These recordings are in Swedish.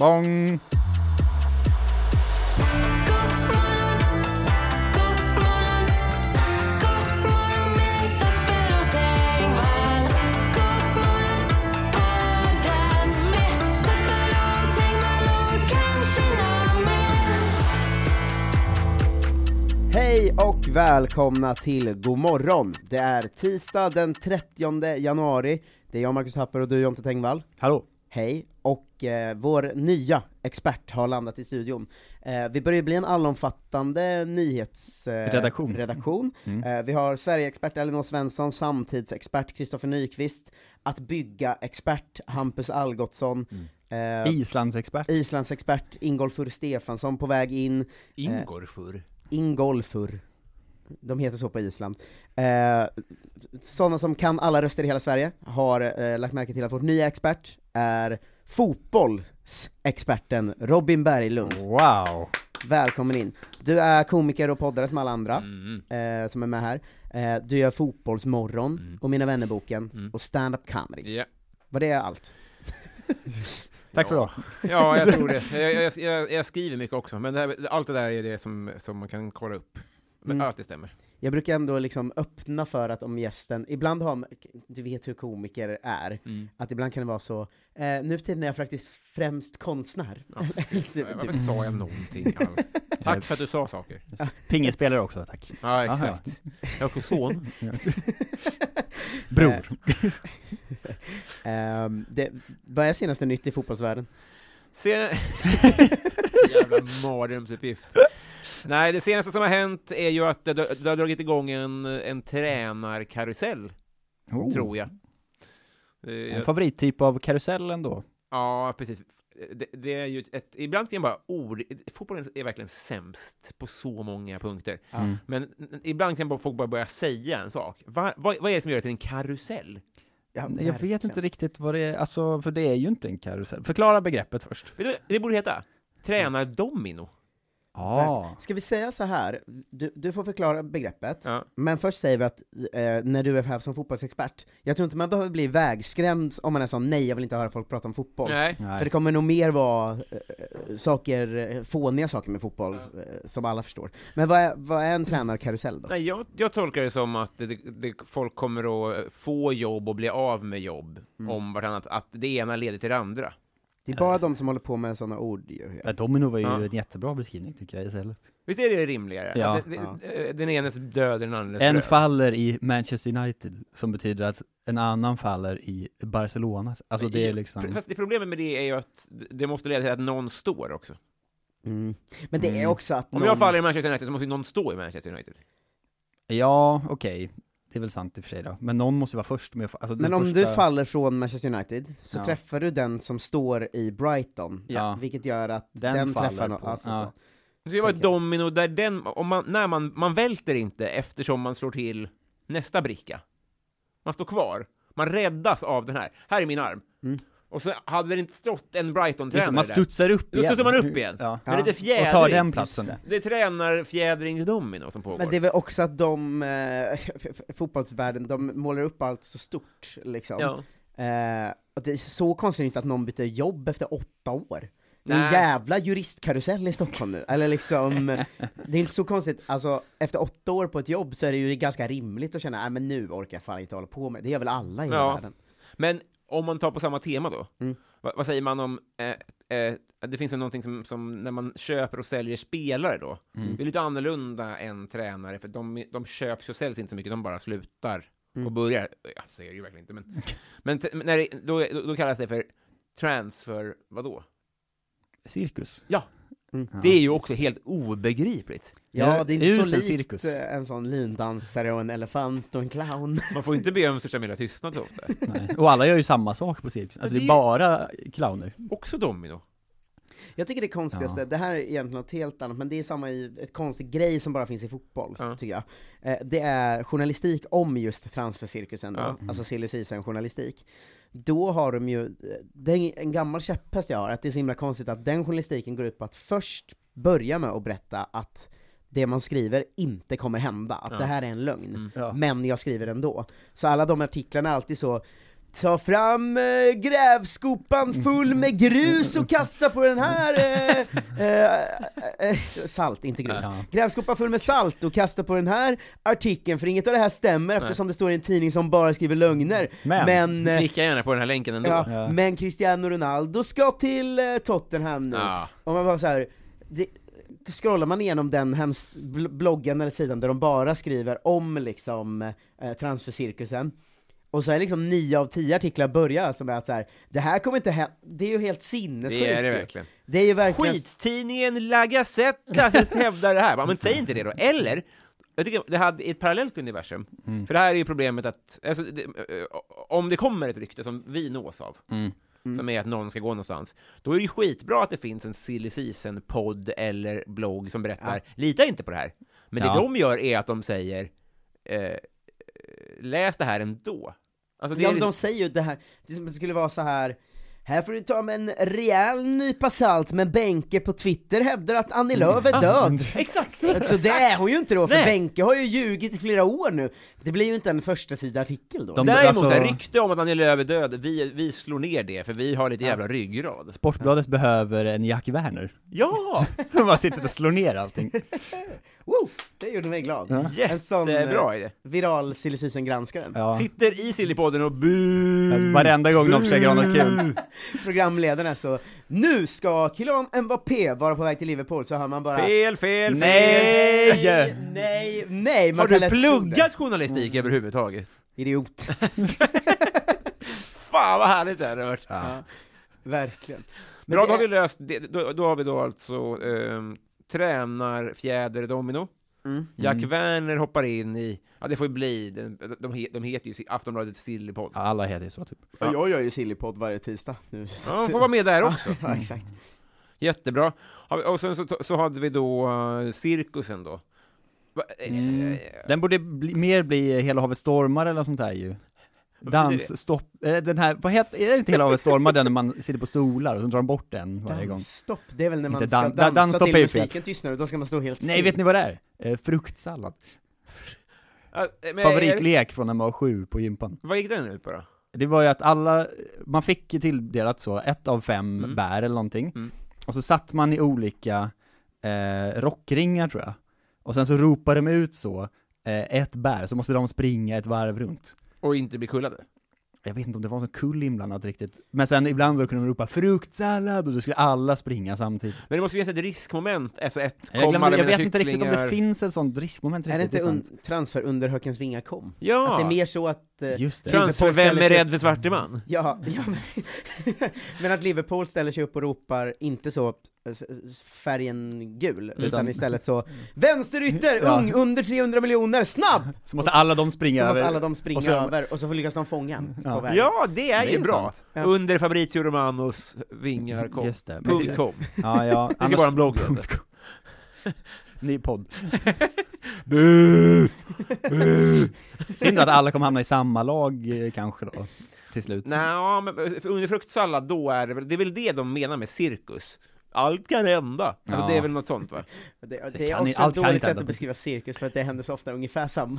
Bong! Hej och välkomna till God morgon. Det är tisdag den 30 januari, det är jag Marcus Tapper och du Jonte Tengvall. Hallå! Hej, och eh, vår nya expert har landat i studion. Eh, vi börjar bli en allomfattande nyhetsredaktion. Eh, redaktion. Mm. Eh, vi har Sverige-expert Elinor Svensson, samtidsexpert Kristoffer Nyqvist, att bygga-expert Hampus Algotsson, eh, Islandsexpert. Islandsexpert Ingolfur Stefansson på väg in, Ingorfur. Ingolfur, de heter så på Island. Eh, sådana som kan alla röster i hela Sverige har eh, lagt märke till att vårt nya expert är fotbollsexperten Robin Berglund. Wow! Välkommen in. Du är komiker och poddare som alla andra Mm. eh, som är med här. Eh, du gör Fotbollsmorgon, Mm. och Mina vännerboken, Mm. och stand-up comedy. Ja. Var det allt? Tack för Ja. idag. ja, jag tror det. Jag, jag, jag, jag skriver mycket också, men det här, allt det där är det som, som man kan kolla upp. Men Mm. allt det stämmer. Jag brukar ändå liksom öppna för att om gästen, ibland har, du vet hur komiker är, Mm. att ibland kan det vara så, eh, nu för tiden är jag faktiskt främst konstnär. Ja, fy- Varför sa jag någonting alls? Tack för att du sa saker. Pingisspelare också, tack. Ja, exakt. Jag har också son. Bror. Ehm, det, vad är senaste nytt i fotbollsvärlden? Se... Jävla mardrömsuppgift. Nej, det senaste som har hänt är ju att det, det har dragit igång en, en tränarkarusell, Oh. tror jag. Eh, En jag- favorittyp av karusell ändå. Ja, precis. Det, det är ju ett, ibland ser man bara ord, fotbollen är verkligen sämst på så många punkter. Mm. Men ibland kan bara folk bara börja säga en sak. Va, vad, vad är det som gör det till en karusell? Ja, Jag vet inte riktigt vad det är, alltså, för det är ju inte en karusell. Förklara begreppet först. Det borde heta tränardomino. Ja. Ska vi säga så här? Du, du får förklara begreppet, Ja. men först säger vi att eh, när du är här som fotbollsexpert, jag tror inte man behöver bli vägskrämd om man är sån nej, jag vill inte höra folk prata om fotboll. Nej. För det kommer nog mer vara eh, saker, eh, fåniga saker med fotboll, eh, som alla förstår. Men vad är, vad är en tränarkarusell då? Nej, jag, jag tolkar det som att det, det, folk kommer att få jobb och bli av med jobb Mm. om vartannat, att det ena leder till det andra. Det är bara de som håller på med sådana ord ju. Ja, Domino var ju Ja. en jättebra beskrivning tycker jag istället. Visst är det rimligare? Ja. Att det, Ja. det, Den enes död är den andres En bröd. faller i Manchester United, som betyder att en annan faller i Barcelona. Alltså det är liksom... Fast det problemet med det är ju att det måste leda till att någon står också. Mm. Men det är Mm. också att Om någon... jag faller i Manchester United så måste ju någon stå i Manchester United. Ja, okej. Det är väl sant i och för sig då. Men någon måste vara först med alltså Men om första... du faller från Manchester United, så Ja. träffar du den som står i Brighton, Ja. vilket gör att Den den, träffar någon, alltså, ja. så. Det vara ett domino där den, om man, när man, man välter inte eftersom man slår till nästa bricka. Man står kvar. Man räddas av den här. Här är min arm. Mm. Och så hade det inte stått en Brighton-tränare det, man där. studsar upp Då igen. studsar man upp igen. Ja. Men lite Och fjädring. tar den platsen. Det är tränarfjädringsdomino som pågår. Men det är väl också att de, eh, fotbollsvärlden, de målar upp allt så stort liksom. ja. Eh, och det är så konstigt inte att någon byter jobb efter åtta år. Det är en jävla juristkarusell i Stockholm nu, eller liksom, det är inte så konstigt, alltså efter åtta år på ett jobb så är det ju ganska rimligt att känna, nej men nu orkar jag fan inte hålla på med det, det gör väl alla i hela Ja. världen. Men om man tar på samma tema då, Mm. vad, vad säger man om eh, eh, det finns ju någonting som, som när man köper och säljer spelare då, Mm. det är lite annorlunda än tränare, för de, de köps och säljs inte så mycket, de bara slutar Mm. och börjar. Ja, så är det ju verkligen inte, men, men när det, då, då, då kallas det för transfer, vadå? Cirkus. Mm. Det är ju också helt obegripligt. Ja, det är inte så likt cirkus. en sån lindansare och en elefant och en clown. Man får inte be om största möjliga tystnad så ofta. Nej. Och alla gör ju samma sak på cirkus. Alltså det är det är- bara clowner. Också domino. Jag tycker det konstigaste, Ja. det här är egentligen något helt annat, men det är samma i, ett konstigt grej som bara finns i fotboll, Ja. tycker jag. Eh, det är journalistik om just transfercirkusen då, Ja. alltså silly season journalistik. Då har de ju, det är en gammal käpphäst jag har, att det är så himla konstigt att den journalistiken går ut på att först börja med att berätta att det man skriver inte kommer hända, att Ja. det här är en lögn. Mm. Ja. Men jag skriver ändå. Så alla de artiklarna är alltid så Ta fram eh, grävskopan full med grus och kasta på den här eh, eh, eh, Salt, inte grus. Ja. Grävskopan full med salt och kasta på den här artikeln, för inget av det här stämmer eftersom det står i en tidning som bara skriver lögner. Men, Men, eh, Klicka gärna på den här länken ändå. ja, Ja. men Cristiano Ronaldo ska till eh, Tottenham nu. Ja. Och man bara så här, det, scrollar man igenom den hems, bl- bloggen eller sidan där de bara skriver om liksom eh, transfercirkusen, och så är liksom nio av tio artiklar börjar alltså med att så här, det här kommer inte hända, det är ju helt sinnessjukt. Det är det verkligen. Det är ju verkligen... Skittidningen La Gazette hävdar det här. Men säg inte det då. Eller, jag tycker det hade ett parallellt universum. Mm. För det här är ju problemet att, alltså, det, eh, om det kommer ett rykte som vi nås av, Mm. som är att någon ska gå någonstans, då är det ju skitbra att det finns en silly season-podd eller blogg som berättar, lita inte på det här. Men Ja. det de gör är att de säger, eh, läs det här ändå. Alltså, det Ja, är, de säger ju det här, det som skulle vara så här. Här får du ta med en rejäl nypa salt, men Benke på Twitter hävdar att Annie Lööf är död. Exakt! Så det är hon ju inte då, för Nej. Benke har ju ljugit i flera år nu. Det blir ju inte en första sida artikel då. De- Däremot, alltså- rykte om att Annie Lööf är död, vi, vi slår ner det, för vi har lite jävla ryggrad. Sportbladet behöver en Jack Werner. Ja! Som bara sitter och slår ner allting. Woo! Det gjorde mig glad. En sån Jättebra eh, idé. viral silly season-granskaren. Ja. Sitter i Sillypodden och bu. Varenda gång de försöker ha något kul. Programledaren är så, nu ska Kylian Mbappé vara på väg till Liverpool, så hör man bara Fel, fel, fel! Nej, nej, nej! Man Har kan du lätt tro det. pluggat journalistik överhuvudtaget? Idiot. Fan vad härligt det hade varit! Ja. Verkligen. Men Bra, det då har vi löst, det, då, då har vi då alltså um, tränar fjäder domino. Mm. Jack Mm. Werner hoppar in i, ja det får ju bli, de, de, de heter ju Aftonbladet Sillypodd. Ja, alla heter ju så typ. Ja. Jag gör ju Sillypodd varje tisdag nu. Ja, de får vara med där också. Ja, exakt. Jättebra. Och sen så, så hade vi då uh, cirkusen då. Eh, Mm. eh, Den borde bli, mer bli Hela havet stormar eller sånt där ju. Dansstopp, eh, den här, vad heter, är det inte Hela havet stormar den när man sitter på stolar och så drar de bort den varje gång? Dansstopp, det är väl när man Inte ska dan- dansa dansstopp till musiken tystnar och då ska man stå helt still. Nej, vet ni vad det är? Eh, fruktsallad. ja, men är- Favoritlek från när man var sju på gympan. Vad gick den ut på då? Det var ju att alla, man fick tilldelat så, ett av fem Mm. bär eller någonting. Mm. Och så satt man i olika eh, rockringar tror jag. Och sen så ropade de ut så, eh, ett bär, så måste de springa ett varv runt. Och inte bli kullade? Jag vet inte om det var så kul inblandat riktigt. Men sen ibland då kunde de ropa 'fruktsallad' och då skulle alla springa samtidigt. Men det måste finnas ett riskmoment, alltså ett Jag, glömde, jag vet inte riktigt om det finns ett sånt riskmoment Är det riktigt. inte det är sant. un- transfer under Hökens vingar kom? Ja! Att det är mer så att... eh, Just det. Transfer, Liverpool vem är rädd för svarte man? Ja, ja men, men att Liverpool ställer sig upp och ropar, inte så eh, färgen gul, utan, Utan- istället så Vänsterytter, Ja. ung, under 300 miljoner, snabb! Så måste alla de Så springa måste över. alla de springa och så- över, och så får lyckas de fånga en Ja. på vägen. Ja, det är Det är ju bra! Ja. Under Fabrizio Romanos vingar kom. Just det. Men Punkt det- com. Ja, ja. Det ska vara en blogg. Ny podd. Synd att alla kommer hamna i samma lag eh, kanske då, till slut. Nej, men för under fruktsallad, då är det väl, det är väl det de menar med cirkus. Allt kan hända. Alltså, Ja. det är väl något sånt va? Det, det, Det är kan i- också allt ett kan dåligt inte sätt hända. att beskriva cirkus, för att det händer så ofta ungefär samma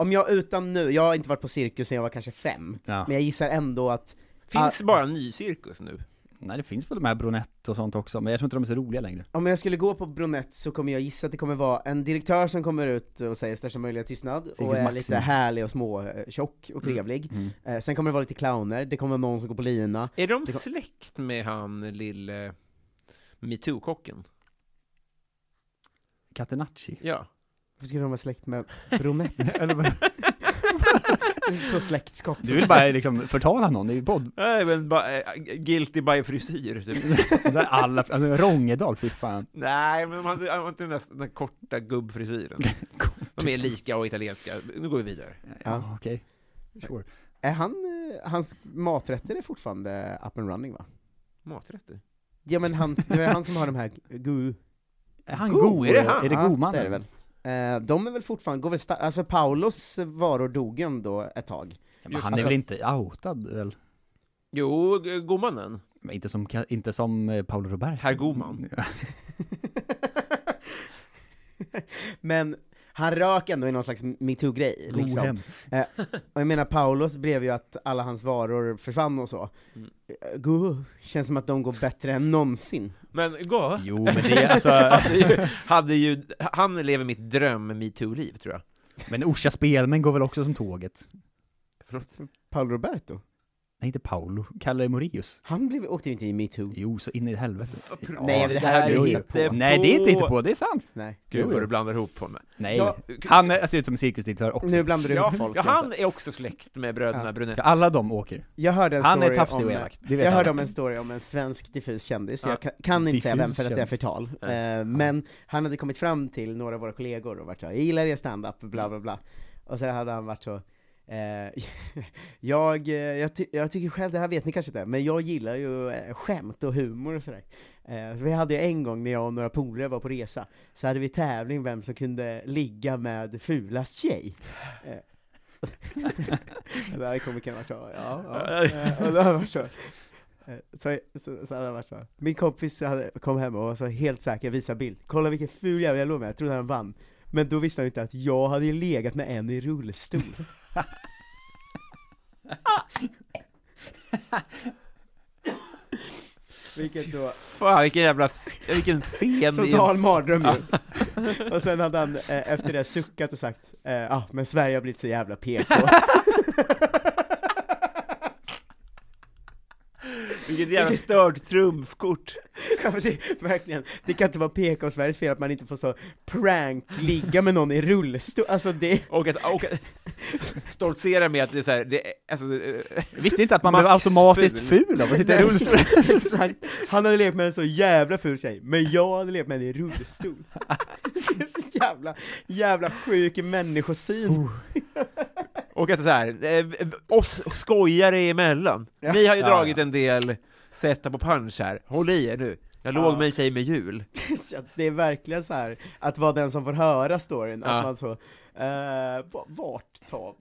om jag utan nu, jag har inte varit på cirkus sen jag var kanske fem, Ja. men jag gissar ändå att Finns Ah. bara ny cirkus nu? Nej det finns väl de här Bronett och sånt också, men jag tror inte de är så roliga längre. om jag skulle gå på Bronett så kommer jag gissa att det kommer vara en direktör som kommer ut och säger största möjliga tystnad, och är Maximum. lite härlig och små, eh, tjock och trevlig. Mm. Eh, sen kommer det vara lite clowner, det kommer vara någon som går på lina. Är de kom- släkt med han lille metoo-kocken? Catenacci. Ja. Varför skulle de vara släkt med Bronett? Eller vad- så släktskap. Du vill bara liksom förtala någon i podd. Nej, men bara, äh, guilty by frisyr, typ. Alla, alltså Rångedal, fy fan. Nej, men man har inte den där, den där korta gubbfrisyren. De är lika och italienska. Nu går vi vidare. Ja, okej. Sure. Är han, eh, hans maträtter är fortfarande up and running va? Maträtter? Ja men han, det är han som har de här gu... Är han Go, god? är det han? Är det Ja, godmannen? det är det väl. Eh, de är väl fortfarande, går väl starkt, alltså Paulos varor dog ju ändå ett tag. Ja, men Just- han är alltså- väl inte outad väl? Jo, g- godmannen. Men inte som, inte som eh, Paolo Roberto. Herr Goman. Ja. Men han rök ändå i någon slags metoo-grej, liksom. Godhem. Och jag menar, Paulos blev ju att alla hans varor försvann och så. Mm. Eh, Go, känns som att de går bättre än någonsin. Men gå. Jo men det är alltså, hade ju, hade ju, han lever mitt dröm metoo-liv, tror jag. men Orsa Spelmän går väl också som tåget? Förlåt. Paolo Roberto, Nej inte Paolo, Kalle Moraeus. han blev, åkte inte i metoo. Jo, så in i helvete. Nej, men det här är jo. hittepå. Nej det är inte inte på, det är sant. Nej. Gud vad du blandar ihop på mig. Nej. Ja, Han ser ut som en cirkusdirektör också. Nu blandar du Ja, ihop folk. ja, han inte. är också släkt med bröderna Ja. Brunett. Ja, Alla de åker. Jag hörde en Han är tafsig och elak, Jag alla. hörde om en story om en svensk diffus kändis, Ja. jag kan, kan inte säga vem Diffus för att det är förtal, Nej. eh, men han hade kommit fram till några av våra kollegor och varit så jag gillar er standup, bla bla bla, och så hade han varit så Eh, jag, eh, jag, ty jag tycker själv, det här vet ni kanske inte, men jag gillar ju eh, skämt och humor och sådär. Eh, vi hade ju en gång när jag och några polare var på resa, så hade vi tävling vem som kunde ligga med fulast tjej. Eh, Där komikern var så, ja, ja. Eh, och då var det så, så, så, så hade varit så, min kompis hade, kom hem och var så helt säker, visade bild, kolla vilken ful jävel jag låg med, jag trodde han vann. Men då visste han inte att jag hade legat med en i rullstol. Vilket då, Fan vilken jävla, vilken scen total mardröm ju. Och sen hade han eh, efter det suckat och sagt, ja eh, ah, men Sverige har blivit så jävla PK. Vilket jävla stört trumfkort. Ja, men det, verkligen, det kan inte vara PK och Sveriges fel att man inte får så prank ligga med någon i rullstol, alltså det, Och att, och att stoltsera med att det är så här, det alltså, Jag visste inte att man Max blev automatiskt ful. ful av att sitta i rullstol. Exakt, han hade levt med en så jävla ful tjej, men jag hade levt med en i rullstol. Det är så jävla, jävla sjuk människosyn. och att det är så här, eh, oss skojare emellan. Ja. Ni har ju Ja, dragit ja. en del sätta på punch här, håll i er nu. Jag Ja. låg med en tjej med jul. Så att det är verkligen så här att vara den som får höra storyn, Ja. att man så, eh, va- vart tar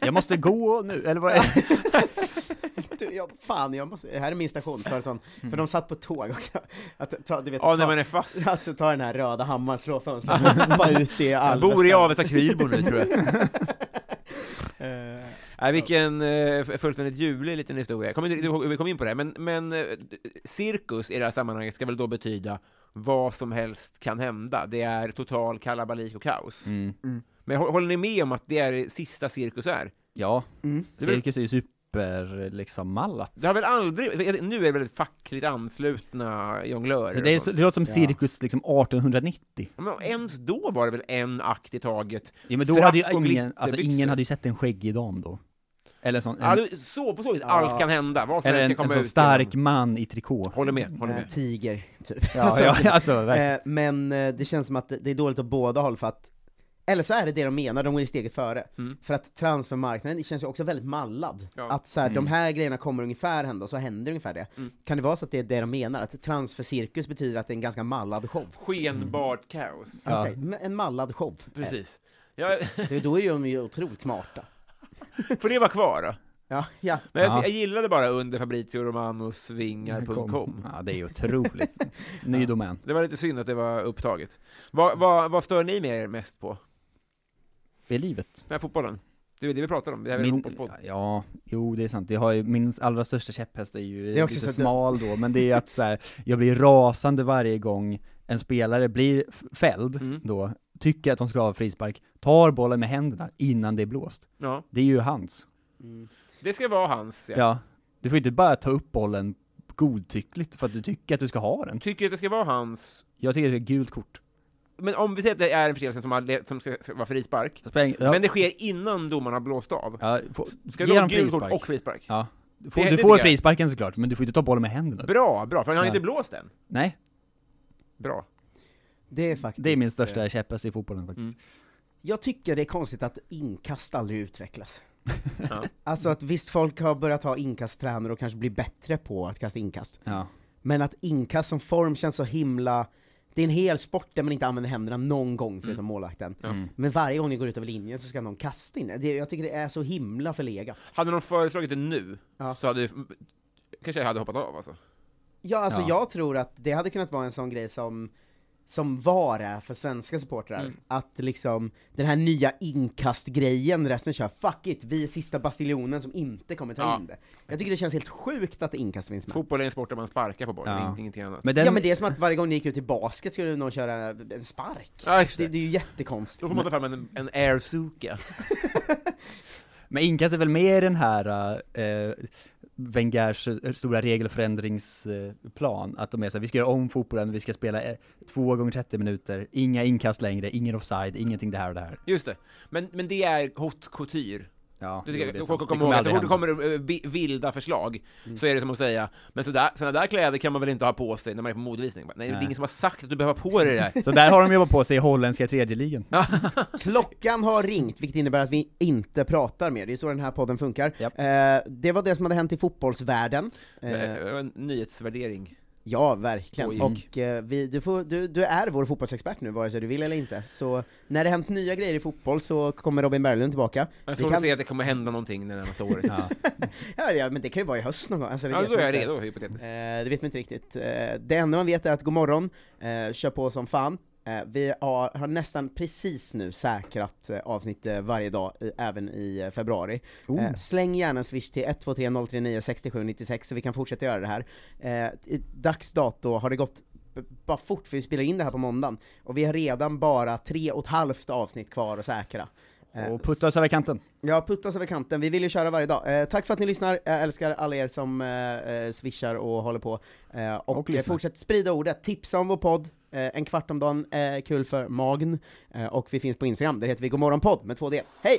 Jag måste gå nu, eller vad är du, ja, fan, jag måste, här är min station, ta en sån, för de satt på tåg också, att ta, du vet, Ja, ta, när man är fast. alltså ta den här röda hammaren, slå fönstret, hoppa ut i Jag Alvesta. bor i Avesta Krylbo nu tror jag. Nej, vilken eh, fullständigt ljuvlig liten historia. Kom in, vi kom in på det, men, men eh, cirkus i det här sammanhanget ska väl då betyda vad som helst kan hända. Det är total kalabalik och kaos. mm. Men hå- håller ni med om att det är det sista cirkus är? Ja, Mm. Cirkus är ju super, liksom, mallat. Det har väl aldrig, nu är det väldigt fackligt anslutna jonglörer. Det, är så, det låter som Ja. cirkus liksom 1890. Ja, Men ens då var det väl en akt i taget? Ja men då hade ju ingen, alltså ingen hade ju sett en skäggig dam då. Eller sån, Ja, en, så på så vis, allt kan hända, vad som eller en, en sån ut. stark genom- man i trikå. Håller med, håller Eh, med. tiger, typ. Ja, Alltså, ja, alltså eh, men eh, det känns som att det det är dåligt åt båda håll för att eller så är det det de menar, de går ju steget före. Mm. För att transfermarknaden känns ju också väldigt mallad. Ja. Att så här, de Mm. här grejerna kommer ungefär hända, och så händer ungefär det. Mm. Kan det vara så att det är det de menar? Att transfercirkus betyder att det är en ganska mallad show? Skenbart kaos. Ja. En mallad show. Precis. Ja, Eh, det- Då är de ju otroligt smarta. får det vara kvar då? Ja, ja. Men jag, Ja. jag gillade bara under Fabrizio Romanos vingar.com. Ja, det är otroligt. Ny domän. Det var lite synd att det var upptaget. Vad, vad, vad stör ni med er mest på? Det är livet. Med fotbollen? Det är det vi pratar om, det här är Min, ja, jo det är sant. Jag har ju, min allra största käpphäst är ju Det är också lite smal då, men det är att så här, jag blir rasande varje gång en spelare blir fälld Mm. då, tycker att de ska ha frispark, tar bollen med händerna innan det är blåst. Ja, Det är ju hans. Mm. det ska vara hans. Ja. Ja. Du får inte bara ta upp bollen godtyckligt för att du tycker att du ska ha den. Tycker att det ska vara hans. Jag tycker det är gult kort. Men om vi säger att det är en förseelse som, har som ska, ska vara frispark, ing- ja, men det sker innan domaren har blåst av. ja, få, Ska vara dem gult kort frispark. och frispark? Ja. Du får, Det- du får frisparken såklart, men du får inte ta bollen med händerna. Bra, bra, för han har Ja. inte blåst än. Nej, Bra. Det är faktiskt... det är min eh, största käpphäst i fotbollen faktiskt. Mm. Jag tycker det är konstigt att inkast aldrig utvecklas. Ja. Alltså att visst, folk har börjat ha inkasttränare och kanske blir bättre på att kasta inkast. Ja. Men att inkast som form känns så himla... Det är en hel sport där man inte använder händerna någon gång förutom målvakten. Ja. Mm. Men varje gång ni går ut över linjen så ska någon kasta in det. Jag tycker det är så himla förlegat. Hade de föreslagit det nu, Ja. så hade kanske jag hade hoppat av alltså. Ja, alltså Ja. jag tror att det hade kunnat vara en sån grej som som VAR är för svenska supportrar, Mm. att liksom den här nya inkastgrejen, resten kör 'fuck it, vi är sista bastiljonen som inte kommer ta Ja. in det' Jag tycker det känns helt sjukt att inkast finns med. Fotboll är en sport där man sparkar på bollen, Ja. ingenting annat. Men den, Ja men det är som att varje gång ni gick ut i basket skulle någon köra en spark. Ja, Det, det. det är ju jättekonstigt. Då får man ta fram en, en airsuka. Men inkast är väl mer den här eh, Wengers eh, stora regelförändringsplan, att de är så här, vi ska göra om fotbollen, vi ska spela eh, två gånger 30 minuter, inga inkast längre, ingen offside, ingenting det här och det här. Just det. Men, men det är haute couture. Ja, Du jo, tycker, det är folk kommer Det ihåg att så fort det kommer eh, vi- vilda förslag, så är det som att säga, men sådär, sådana där kläder kan man väl inte ha på sig när man är på modevisning? Nej, det är Nej. ingen som har sagt att du behöver ha på dig det där. Så där har de jobbat på sig i holländska tredje ligan. Klockan har ringt, vilket innebär att vi inte pratar mer, det är så den här podden funkar. Japp. Eh, det var det som hade hänt i fotbollsvärlden. Eh, nyhetsvärdering. Ja, verkligen. Oj. Och eh, vi, du, får, du, du är vår fotbollsexpert nu, vare sig du vill eller inte. Så när det hänt nya grejer i fotboll så kommer Robin Berglund tillbaka. Jag tror kan- att det kommer hända någonting det närmaste året. Ja. Ja, men det kan ju vara i höst någon gång. Alltså, det Ja, då är jag redo, hypotetiskt. Eh, det vet man inte riktigt. Eh, det enda man vet är att god morgon, eh, kör på som fan. Eh, vi har, har nästan precis nu säkrat eh, avsnitt eh, varje dag, i, även i februari. Oh. Släng gärna en swish till 123 039 67 96 så vi kan fortsätta göra det här. I dags dato har det gått bara fort, för vi spelar in det här på måndagen, och vi har redan bara tre och ett halvt avsnitt kvar att säkra. Eh, Och putta oss över kanten. Ja, putta oss över kanten. Vi vill ju köra varje dag. Eh, tack för att ni lyssnar, jag älskar alla er som eh, eh, swishar och håller på. Eh, och Och eh, fortsätt sprida ordet, tipsa om vår podd, eh, en kvart om dagen, eh, kul för magen. Eh, och vi finns på Instagram, där heter vi Godmorgonpodd med två D. Hej!